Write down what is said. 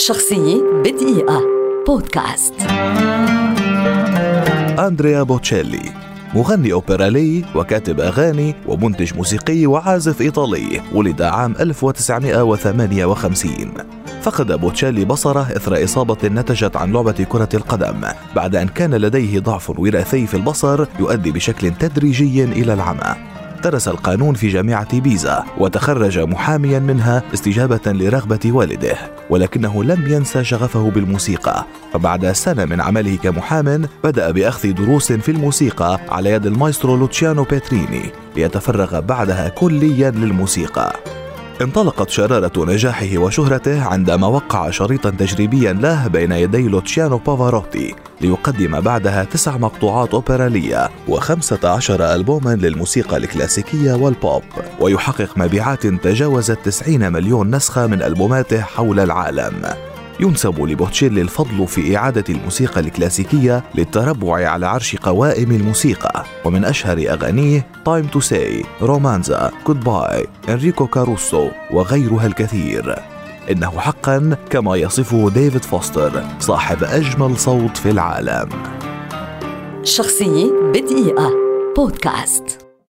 شخصية بدقيقة. بودكاست. أندريا بوتشيلي مغني أوبرالي وكاتب أغاني ومنتج موسيقي وعازف إيطالي ولد عام 1958 فقد بوتشيلي بصرة إثر إصابة نتجت عن لعبة كرة القدم بعد أن كان لديه ضعف وراثي في البصر يؤدي بشكل تدريجي إلى العمى. درس القانون في جامعة بيزا وتخرج محاميا منها استجابة لرغبة والده ولكنه لم ينسى شغفه بالموسيقى. فبعد سنة من عمله كمحام بدأ بأخذ دروس في الموسيقى على يد المايسترو لوتشيانو بيتريني ليتفرغ بعدها كليا للموسيقى. انطلقت شرارة نجاحه وشهرته عندما وقع شريطا تجريبيا له بين يدي لوتشيانو بافاروتي ليقدم بعدها تسع مقطوعات أوبرالية وخمسة عشر ألبوما للموسيقى الكلاسيكية والبوب. ويحقق مبيعات تجاوزت 90 مليون نسخة من ألبوماته حول العالم. ينسب لبوتشيلي الفضل في إعادة الموسيقى الكلاسيكية للتربع على عرش قوائم الموسيقى. ومن أشهر أغانيه Time to Say رومانزا باي إنريكو كاروسو وغيرها الكثير. إنه حقا كما يصفه ديفيد فوستر صاحب أجمل صوت في العالم. شخصية بدقيقة بودكاست.